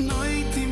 noiti mi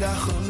Đã.